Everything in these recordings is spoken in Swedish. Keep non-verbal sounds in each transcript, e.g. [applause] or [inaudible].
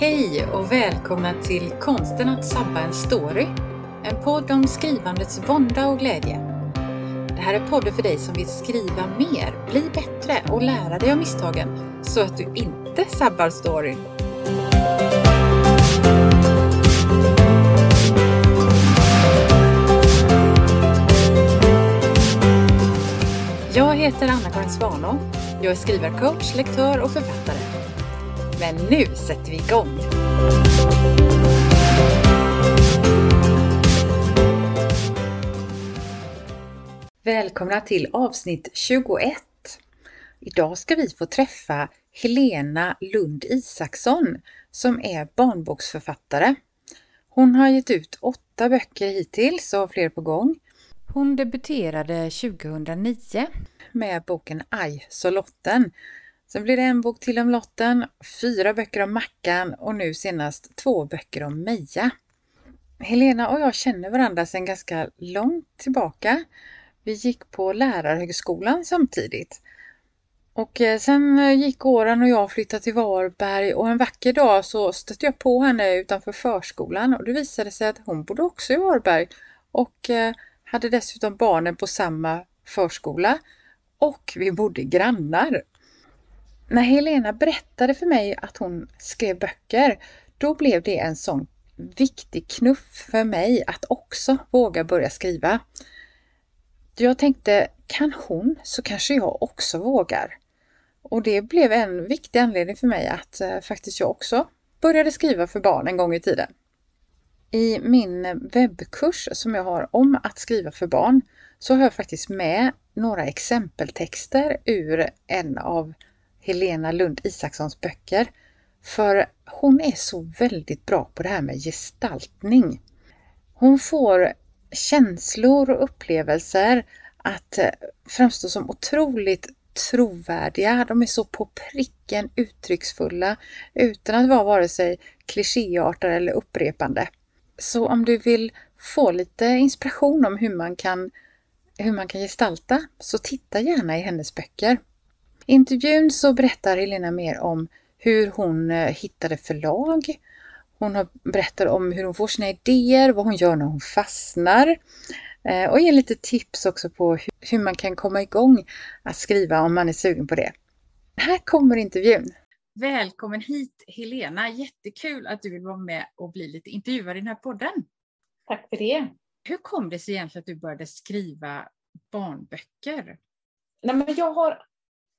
Hej och välkomna till Konsten att sabba en story. En podd om skrivandets vånda och glädje. Det här är podden för dig som vill skriva mer, bli bättre och lära dig av misstagen så att du inte sabbar storyn. Jag heter Anna-Karin Svanå. Jag är skrivarcoach, lektör och författare. Men nu sätter vi igång! Välkomna till avsnitt 21. Idag ska vi få träffa Helena Lund Isaksson som är barnboksförfattare. Hon har gett ut åtta böcker hittills och fler på gång. Hon debuterade 2009 med boken Aj så lotten. Sen blir det en bok till om lotten, fyra böcker om Mackan och nu senast två böcker om Meja. Helena och jag känner varandra sedan ganska långt tillbaka. Vi gick på lärarhögskolan samtidigt. Och eh, sen eh, gick åren och jag flyttade till Varberg och en vacker dag så stötte jag på henne utanför förskolan och det visade sig att hon bodde också i Varberg och eh, hade dessutom barnen på samma förskola och vi bodde grannar. När Helena berättade för mig att hon skrev böcker, då blev det en sån viktig knuff för mig att också våga börja skriva. Jag tänkte, kan hon så kanske jag också vågar. Och det blev en viktig anledning för mig att eh, faktiskt jag också började skriva för barn en gång i tiden. I min webbkurs som jag har om att skriva för barn så har jag faktiskt med några exempeltexter ur en av Helena Lund Isakssons böcker. För hon är så väldigt bra på det här med gestaltning. Hon får känslor och upplevelser att eh, framstå som otroligt trovärdiga. De är så på pricken uttrycksfulla utan att vara vare sig klichéartade eller upprepande. Så om du vill få lite inspiration om hur man kan, hur man kan gestalta så titta gärna i hennes böcker. I intervjun så berättar Helena mer om hur hon eh, hittade förlag. Hon har berättar om hur hon får sina idéer, vad hon gör när hon fastnar eh, och ger lite tips också på hur man kan komma igång att skriva om man är sugen på det. Här kommer intervjun. Välkommen hit Helena! Jättekul att du vill vara med och bli lite intervjuad i den här podden. Tack för det. Hur kom det sig egentligen att du började skriva barnböcker? Nej, men jag har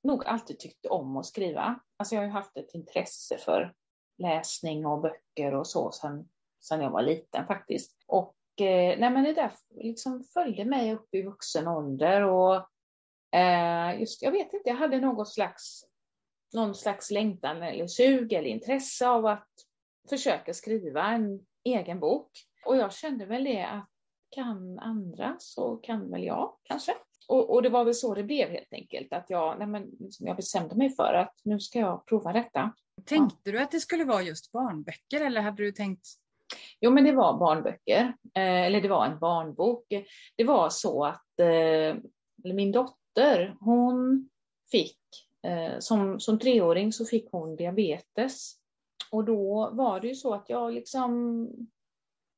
nog alltid tyckt om att skriva. Alltså jag har haft ett intresse för läsning och böcker och så sedan, sen jag var liten faktiskt. Och eh, nej, men det där liksom följde mig upp i vuxen ålder och eh, just, jag vet inte, jag hade något slags, någon slags längtan eller sug eller intresse av att försöka skriva en egen bok. Och jag kände väl det att kan andra så kan väl jag kanske. Och, och, det var väl så det blev helt enkelt, att jag, nej men, jag bestämde mig för att nu ska jag prova detta. Tänkte ja. du att det skulle vara just barnböcker eller hade du tänkt? Jo, men det var barnböcker, eh, eller det var en barnbok. Det var så att eh, min dotter, hon fick, eh, som, som treåring så fick hon diabetes. Och då var det ju så att jag liksom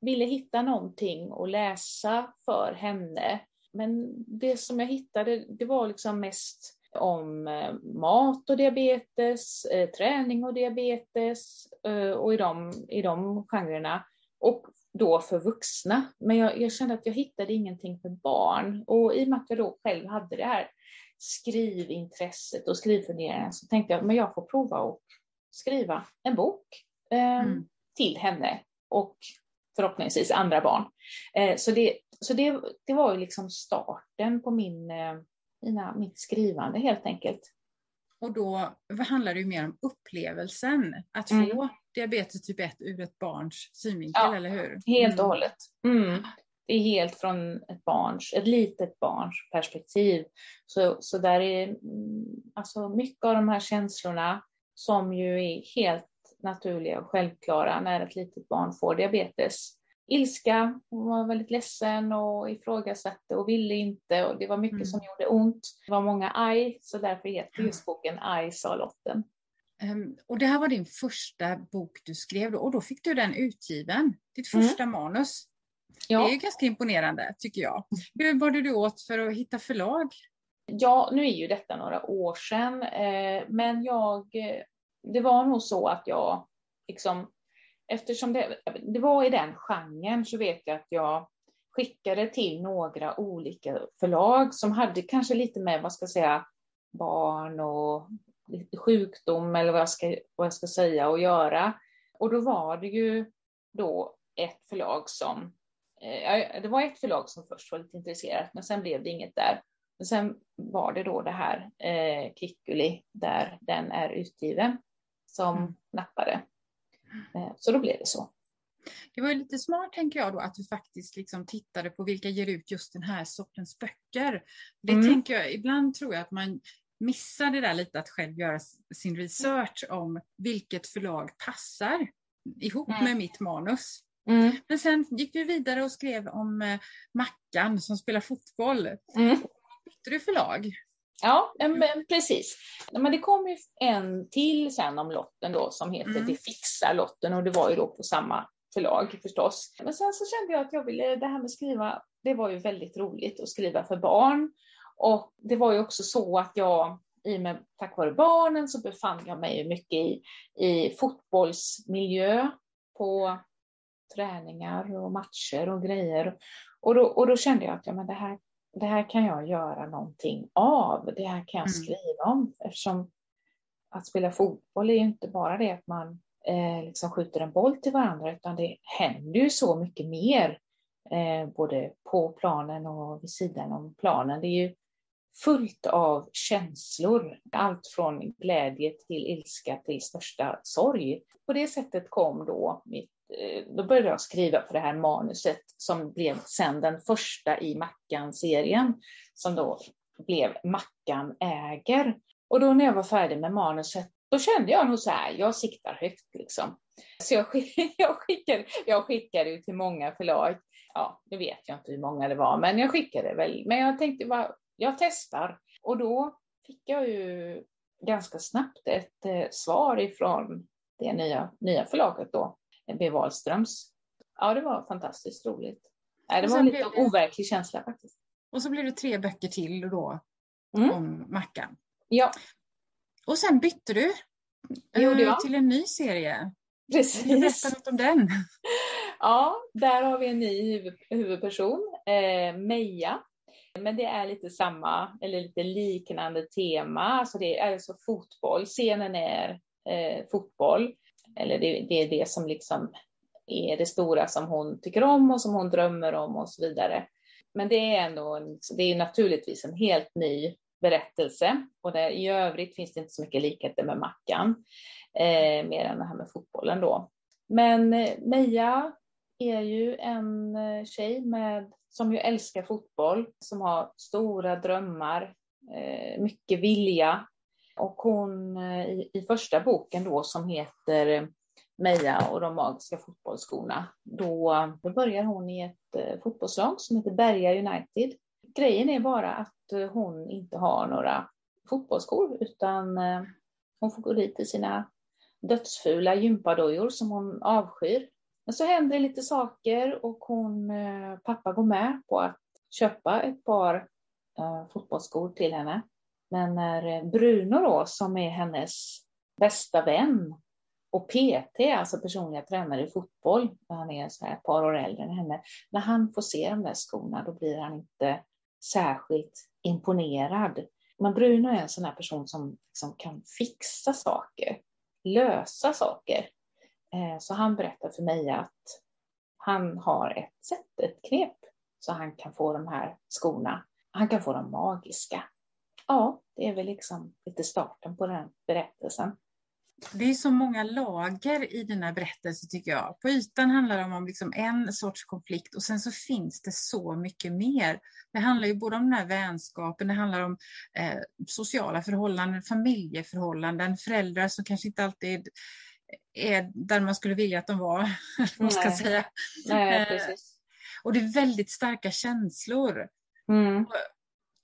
ville hitta någonting att läsa för henne men det som jag hittade, det var liksom mest om eh, mat och diabetes, eh, träning och diabetes eh, och i de, i de genrerna. Och då för vuxna. Men jag, jag, kände att jag hittade ingenting för barn. Och i och med att jag då själv hade det här skrivintresset och skrivfunderingarna så tänkte jag att jag får prova att skriva en bok eh, mm. till henne. Och förhoppningsvis andra barn. Eh, så det, så det, det var ju liksom starten på min, eh, mina, mitt skrivande helt enkelt. Och då handlar det ju mer om upplevelsen, att få mm. diabetes typ 1 ur ett barns synvinkel, ja, eller hur? Helt och mm. hållet. Mm. Det är helt från ett barns, ett litet barns perspektiv. Så, så där är mm, alltså mycket av de här känslorna som ju är helt naturliga och självklara när ett litet barn får diabetes. Ilska, hon var väldigt ledsen och ifrågasatte och ville inte och det var mycket mm. som gjorde ont. Det var många aj, så därför heter just boken Aj sa Lotten. Um, och det här var din första bok du skrev då, och då fick du den utgiven, ditt första mm. manus. Ja. Det är ju ganska imponerande tycker jag. Hur var du åt för att hitta förlag? Ja, nu är ju detta några år sedan, eh, men jag, det var nog så att jag liksom, eftersom det, det var i den genren så vet jag att jag skickade till några olika förlag som hade kanske lite med, vad ska jag säga, barn och sjukdom eller vad jag, ska, vad jag ska säga och göra. Och då var det ju då ett förlag som, eh, det var ett förlag som först var lite intresserat, men sen blev det inget där. Men sen var det då det här eh, Kikkuli, där den är utgiven, som mm. nappade. Eh, så då blev det så. Det var lite smart tänker jag då att du faktiskt liksom tittade på vilka ger ut just den här sortens böcker. Det mm. tänker jag, ibland tror jag att man missar det där lite att själv göra sin research om vilket förlag passar ihop mm. med mitt manus. Mm. Men sen gick du vidare och skrev om eh, Mackan som spelar fotboll. Mm. Bytte du förlag? Ja, men precis. Men det kom ju en till sen om lotten då som heter mm. Det fixar lotten och det var ju då på samma förlag förstås. Men sen så kände jag att jag ville, det här med skriva, det var ju väldigt roligt att skriva för barn. Och det var ju också så att jag, i med, tack vare barnen, så befann jag mig mycket i, i fotbollsmiljö på träningar och matcher och grejer. Och då, och då kände jag att ja, men det, här, det här kan jag göra någonting av. Det här kan jag mm. skriva om. Eftersom att spela fotboll är ju inte bara det att man eh, liksom skjuter en boll till varandra, utan det händer ju så mycket mer, eh, både på planen och vid sidan om planen. Det är ju fullt av känslor, allt från glädje till ilska till största sorg. På det sättet kom då mitt Eh, då började jag skriva på det här manuset som blev sen den första i Mackan-serien, som då blev Mackan äger. Och då när jag var färdig med manuset då kände jag nog så här, jag siktar högt liksom. Så jag, [laughs] jag, skickade, jag skickade ju till många förlag. Ja, nu vet jag inte hur många det var, men jag skickade väl. Men jag tänkte bara, jag testar. Och då fick jag ju ganska snabbt ett eh, svar ifrån det nya, nya förlaget då, B. Wahlströms. Ja, det var fantastiskt roligt. Nej, det var en lite overklig känsla faktiskt. Och så blev det tre böcker till då mm. om Mackan. Ja. Och sen bytte du jag. till en ny serie. Precis. Berätta något om den. [laughs] Ja, där har vi en ny huvud, huvudperson, eh, Meja. Men det är lite samma, eller lite liknande tema. Alltså det är alltså fotboll. Scenen är eh, fotboll. Eller det, det, är det som liksom är det stora som hon tycker om och som hon drömmer om och så vidare. Men det är ändå en, det är naturligtvis en helt ny berättelse. Och där, i övrigt finns det inte så mycket likheter med Mackan, eh, mer än det här med fotbollen då. Men eh, Meja är ju en eh, tjej med, som ju älskar fotboll, som har stora drömmar, eh, mycket vilja. Och hon eh, i, i första boken då som heter eh, Meja och de magiska fotbollsskorna, då, då börjar hon i ett eh, fotbollslag som heter Berga United. Grejen är bara att hon inte har några fotbollsskor utan hon får gå dit i sina dödsfula gympadojor som hon avskyr. Men så händer det lite saker och hon, pappa går med på att köpa ett par fotbollsskor till henne. Men när eh, Bruno då, som är hennes bästa vän och PT, alltså personliga tränare i fotboll, när han är så här ett par år äldre än henne, när han får se de där skorna då blir han inte särskilt imponerad. Men Bruno är en sån här person som, som kan fixa saker, lösa saker. Eh, så han berättar för mig att han har ett sätt, ett knep, så han kan få de här skorna. Han kan få dem magiska. Ja, det är väl liksom lite starten på den berättelsen det är så många lager i den här berättelsen tycker jag. På ytan handlar det om liksom en sorts konflikt och sen så finns det så mycket mer. Det handlar ju både om den här vänskapen, det handlar om eh, sociala förhållanden, familjeförhållanden, föräldrar som kanske inte alltid är där man skulle vilja att de var. [laughs] man ska Nej. säga. Nej, eh, precis. Och det är väldigt starka känslor. Mm.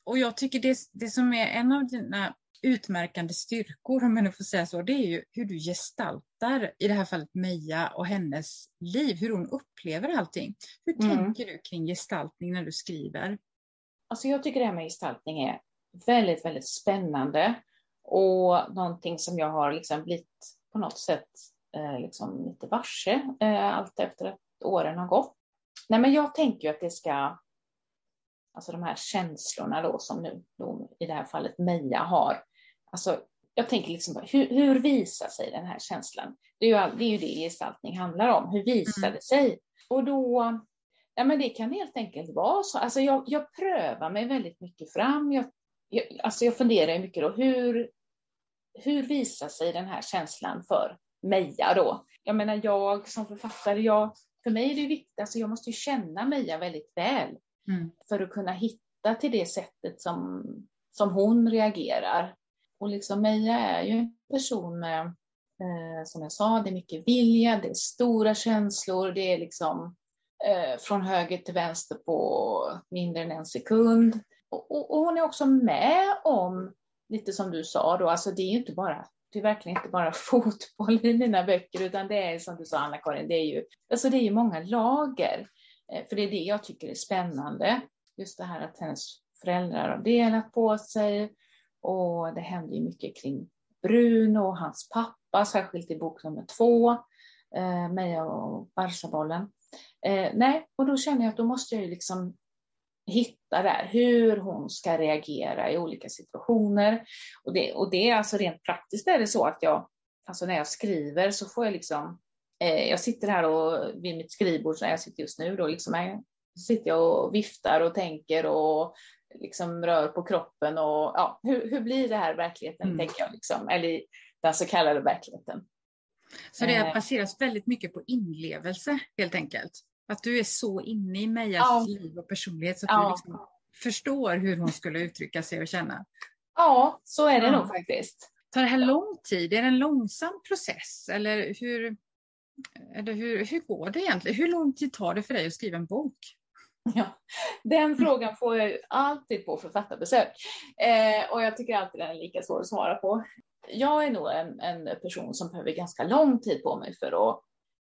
Och jag tycker det, det som är en av dina utmärkande styrkor, om man får säga så, det är ju hur du gestaltar, i det här fallet Meja och hennes liv, hur hon upplever allting. Hur mm. tänker du kring gestaltning när du skriver? Alltså jag tycker det här med gestaltning är väldigt, väldigt spännande och någonting som jag har liksom blivit på något sätt eh, liksom lite varse eh, allt efter att åren har gått. Nej, men jag tänker ju att det ska, alltså de här känslorna då som nu då, i det här fallet Meja har, alltså jag tänker liksom hur, hur visar sig den här känslan? Det är ju det, är ju det gestaltning handlar om, hur visar mm. det sig? Och då, ja men det kan helt enkelt vara så, alltså jag, jag prövar mig väldigt mycket fram, jag, jag, alltså jag funderar mycket då, hur, hur visar sig den här känslan för Meja då? Jag menar jag som författare, jag, för mig är det viktigt, alltså jag måste ju känna Meja väldigt väl mm. för att kunna hitta till det sättet som, som hon reagerar. Och liksom Meja är ju en person med, eh, som jag sa, det är mycket vilja, det är stora känslor, det är liksom eh, från höger till vänster på mindre än en sekund. Och, och, och, hon är också med om, lite som du sa då, alltså det är ju inte bara det är verkligen inte bara [laughs] fotboll i mina böcker, utan det är som du sa Anna-Karin, det är ju, alltså det är ju många lager. Eh, för det är det jag tycker är spännande. Just det här att hennes föräldrar har delat på sig och det händer ju mycket kring Bruno och hans pappa, särskilt i bok nummer två, eh, Meja och Barsabollen. Eh, nej, och då känner jag att då måste jag ju liksom hitta där hur hon ska reagera i olika situationer. Och det, och det är alltså rent praktiskt är det så att jag, alltså när jag skriver så får jag liksom, jag sitter här och vid mitt skrivbord, där jag sitter just nu då, liksom, jag, sitter jag och viftar och tänker och liksom rör på kroppen och ja, hur, hur blir det här verkligheten, mm. tänker jag, liksom, eller den så kallade verkligheten. Så det eh. baseras väldigt mycket på inlevelse helt enkelt? Att du är så inne i Mejas ja. liv och personlighet så att ja. du liksom förstår hur hon skulle uttrycka sig och känna. Ja, så är det ja. nog faktiskt. Tar det här lång tid? Är det en långsam process? Eller hur, eller hur, hur går det egentligen? Hur lång tid tar det för dig att skriva en bok? Ja, den frågan får jag alltid på författarbesök. Eh, och jag tycker alltid den är lika svår att svara på. Jag är nog en, en person som behöver ganska lång tid på mig för att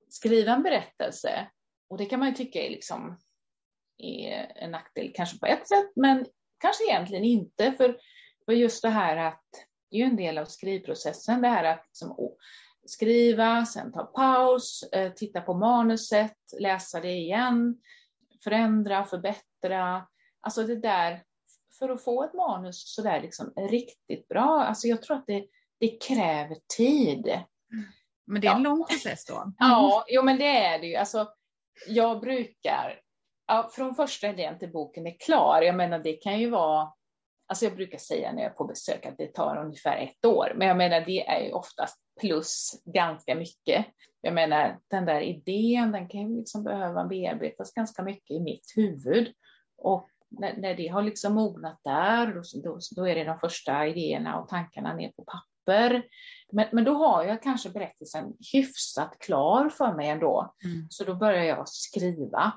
skriva en berättelse och det kan man ju tycka är, liksom, är en nackdel kanske på ett sätt, men kanske egentligen inte. För, för just det här att det är ju en del av skrivprocessen, det här att liksom, oh, skriva, sen ta paus, eh, titta på manuset, läsa det igen, förändra, förbättra. Alltså det där, för att få ett manus sådär liksom riktigt bra, alltså jag tror att det, det kräver tid. Men det är en ja. lång process då? Mm. Ja, jo men det är det ju. Alltså, jag brukar, ja, från första idén till boken är klar, jag menar det kan ju vara, alltså jag brukar säga när jag är på besök att det tar ungefär ett år, men jag menar det är ju oftast plus ganska mycket. Jag menar den där idén, den kan ju liksom behöva bearbetas ganska mycket i mitt huvud. Och när, när det har liksom mognat där, då, då är det de första idéerna och tankarna ner på papper. Men, men då har jag kanske berättelsen hyfsat klar för mig ändå. Mm. Så då börjar jag skriva.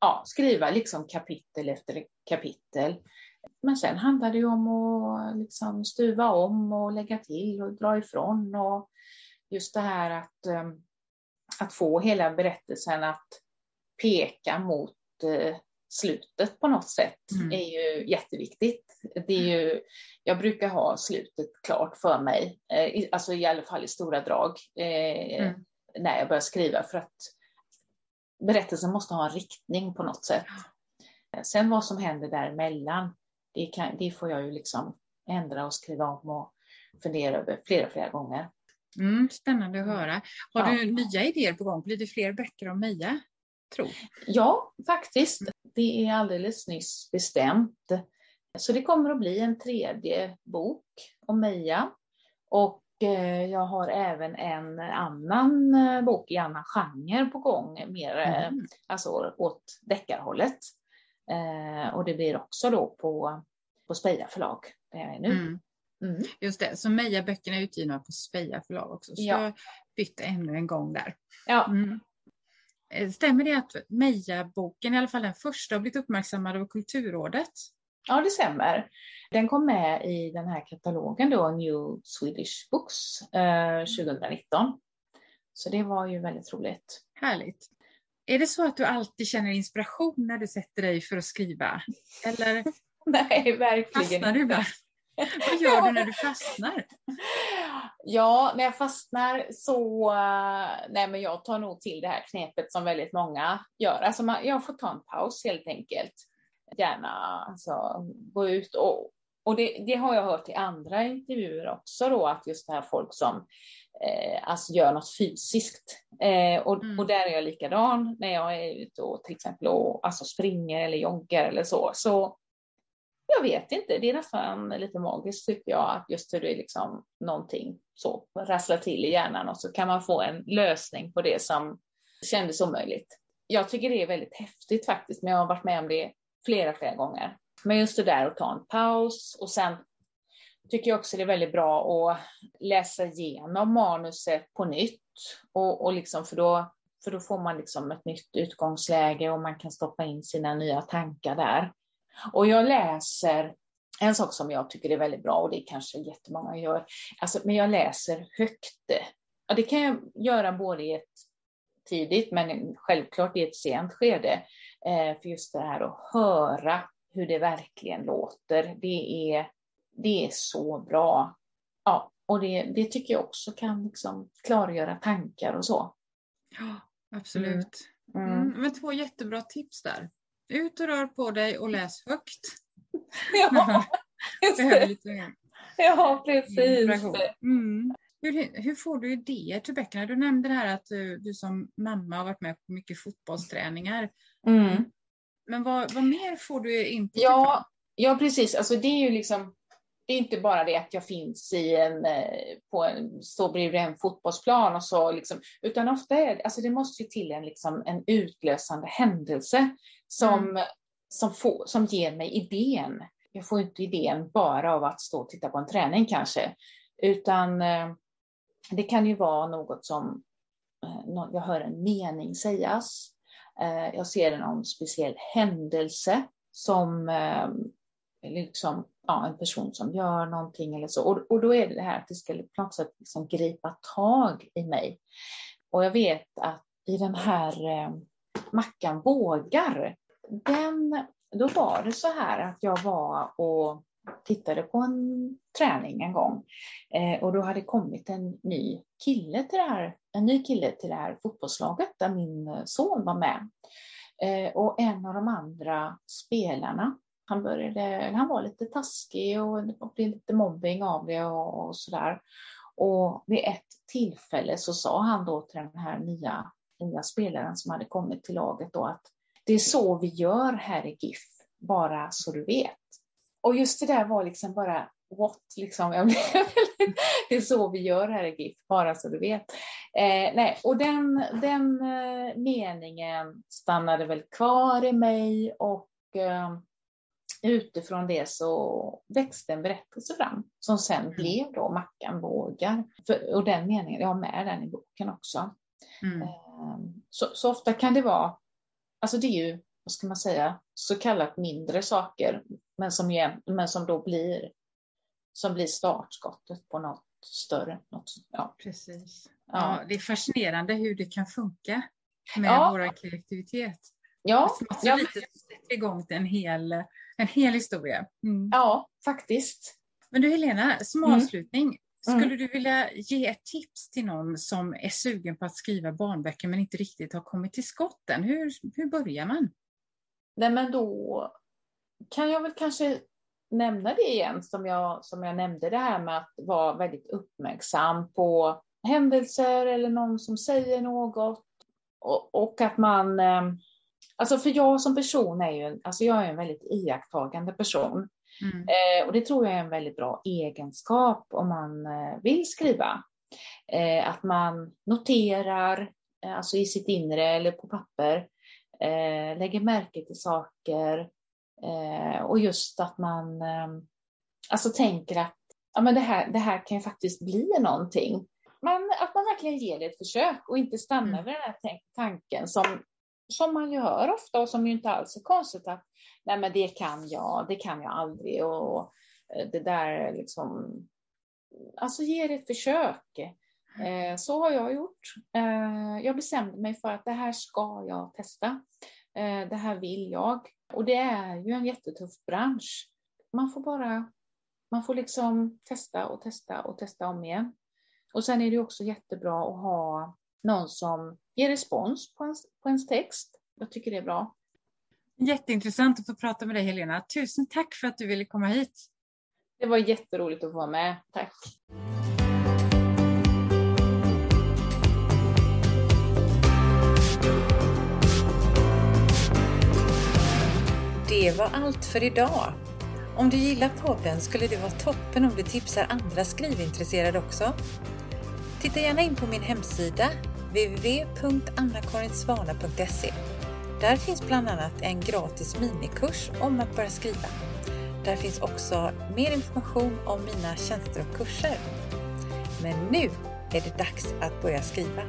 Ja, skriva liksom kapitel efter kapitel. Men sen handlar det ju om att liksom stuva om och lägga till och dra ifrån. Och just det här att, ehm, att få hela berättelsen att peka mot eh, slutet på något sätt mm. är ju jätteviktigt. Det är ju, jag brukar ha slutet klart för mig, eh, alltså i alla fall i stora drag, eh, mm. när jag börjar skriva för att berättelsen måste ha en riktning på något sätt. Sen vad som händer däremellan, det, kan, det får jag ju liksom ändra och skriva om och fundera över flera, flera gånger. Mm, spännande att höra. Har ja. du nya idéer på gång? Blir det fler böcker om Mia? Tro? Ja, faktiskt det är alldeles nyss bestämt. Så det kommer att bli en tredje bok om Meja. Och eh, jag har även en annan eh, bok i annan genre på gång, mer eh, mm. alltså åt deckarhållet. Och det blir också då på, på Speja förlag, där jag är nu. Mm. Mm. Just det, så Meja-böckerna är utgivna på Speja förlag också. Så ja. jag bytte ännu en gång där. Ja. Mm. Eh, stämmer det att Meja-boken, i alla fall den första, har blivit uppmärksammad av Kulturrådet? Ja, det stämmer. Den kom med i den här katalogen då, New Swedish Books eh, 2019. Så det var ju väldigt roligt. Härligt. Är det så att du alltid känner inspiration när du sätter dig för att skriva? Eller [laughs] Nej, verkligen fastnar du bara? [laughs] Vad gör du när du fastnar? Ja, när jag fastnar så, nej men jag tar nog till det här knepet som väldigt många gör. Alltså man, jag får ta en paus helt enkelt. Gärna alltså, gå ut och, och det, det, har jag hört i andra intervjuer också då, att just det här folk som eh, alltså gör något fysiskt. Eh, och, mm. och där är jag likadan när jag är ute och till exempel och, alltså springer eller joggar eller så. Så jag vet inte, det är nästan lite magiskt tycker jag, att just hur det är liksom någonting så rasslar till i hjärnan och så kan man få en lösning på det som kändes omöjligt. Jag tycker det är väldigt häftigt faktiskt, men jag har varit med om det flera, flera gånger. Men just det där att ta en paus och sen tycker jag också det är väldigt bra att läsa igenom manuset på nytt och, och liksom för då, för då får man liksom ett nytt utgångsläge och man kan stoppa in sina nya tankar där. Och jag läser en sak som jag tycker är väldigt bra och det kanske jättemånga gör, alltså, men jag läser högt. Ja, det kan jag göra både i ett tidigt men självklart i ett sent skede. Eh, för just det här att höra hur det verkligen låter, det är, det är så bra. Ja, och det, det tycker jag också kan liksom klargöra tankar och så. Ja, absolut. Mm. Mm. Men två jättebra tips där. Ut och rör på dig och läs högt. [laughs] Ja, [laughs] [laughs] ja precis. Mm. Hur, hur, får du idéer till böckerna? Du nämnde det här att du, du som mamma har varit med på mycket fotbollsträningar. Mm. Men vad, vad mer får du input ja, ja, precis. Alltså det är ju liksom det är inte bara det att jag finns i en, eh, på en, står bredvid en fotbollsplan och så, liksom, utan ofta är det, alltså det måste ju till en, liksom, en utlösande händelse som, mm. som, får, som ger mig idén. Jag får inte idén bara av att stå och titta på en träning kanske, utan eh, det kan ju vara något som eh, jag hör en mening sägas. Jag ser någon speciell händelse som liksom, ja, en person som gör någonting eller så. Och, och då är det det här att det skulle på något sätt liksom gripa tag i mig. Och jag vet att i den här eh, Mackan vågar, den, då var det så här att jag var och tittade på en träning en gång eh, och då hade kommit en ny kille till det här, en ny kille till det här fotbollslaget där min son var med. Eh, och en av de andra spelarna han, började, han var lite taskig och det blev lite mobbing av det och, och sådär. Och vid ett tillfälle så sa han då till den här nya, nya spelaren som hade kommit till laget då att det är så vi gör här i GIF, bara så du vet. Och just det där var liksom bara what, liksom. Jag blev, [laughs] det är så vi gör här i GIF, bara så du vet. Eh, nej, och den, den eh, meningen stannade väl kvar i mig och eh, utifrån det så växte en berättelse fram som sen mm. blev då Mackan vågar. För, och den meningen, jag har med den i boken också. Mm. Ehm, så, så, ofta kan det vara, alltså det är ju, vad ska man säga, så kallat mindre saker, men som, men som då blir, som blir startskottet på något större. Något, ja. Precis. Ja. ja. det är fascinerande hur det kan funka med ja. vår kreativitet. Ja, alltså, ja. lite sätter igång en hel en hel historia. Mm. Ja, faktiskt. Men du Helena, som mm. avslutning, mm. skulle du vilja ge ett tips till någon som är sugen på att skriva barnböcker men inte riktigt har kommit till skotten? Hur, hur börjar man? Nej, men då kan jag väl kanske nämna det igen som jag, som jag nämnde, det här med att vara väldigt uppmärksam på händelser eller någon som säger något och, och att man eh, Alltså för jag som person är ju, alltså jag är en väldigt iakttagande person. Mm. Eh, och det tror jag är en väldigt bra egenskap om man eh, vill skriva. Eh, att man noterar, eh, alltså i sitt inre eller på papper, eh, lägger märke till saker eh, och just att man alltså tänker att ja, men det, här, det här kan ju faktiskt bli någonting. Men att man verkligen ger det ett försök och inte stannar mm. vid den här tanken som som man ju hör ofta och som ju inte alls är konstigt att nej men det kan jag, det kan jag aldrig och eh, det där liksom, alltså ge det ett försök. Eh, så har jag gjort. Eh, jag bestämde mig för att det här ska jag testa. Eh, det här vill jag. Och det är ju en jättetuff bransch. Man får bara, man får liksom testa och testa och testa om igen. Och sen är det också jättebra att ha någon som ger respons på ens, på ens text. Jag tycker det är bra. Jätteintressant att få prata med dig Helena. Tusen tack för att du ville komma hit. Det var jätteroligt att få vara med. Tack. Det var allt för idag. Om du gillar podden skulle det vara toppen om du tipsar andra skrivintresserade också. Titta gärna in på min hemsida www.annakarinsvana.se. Där finns bland annat en gratis minikurs om att börja skriva. Där finns också mer information om mina tjänster och kurser. Men nu är det dags att börja skriva.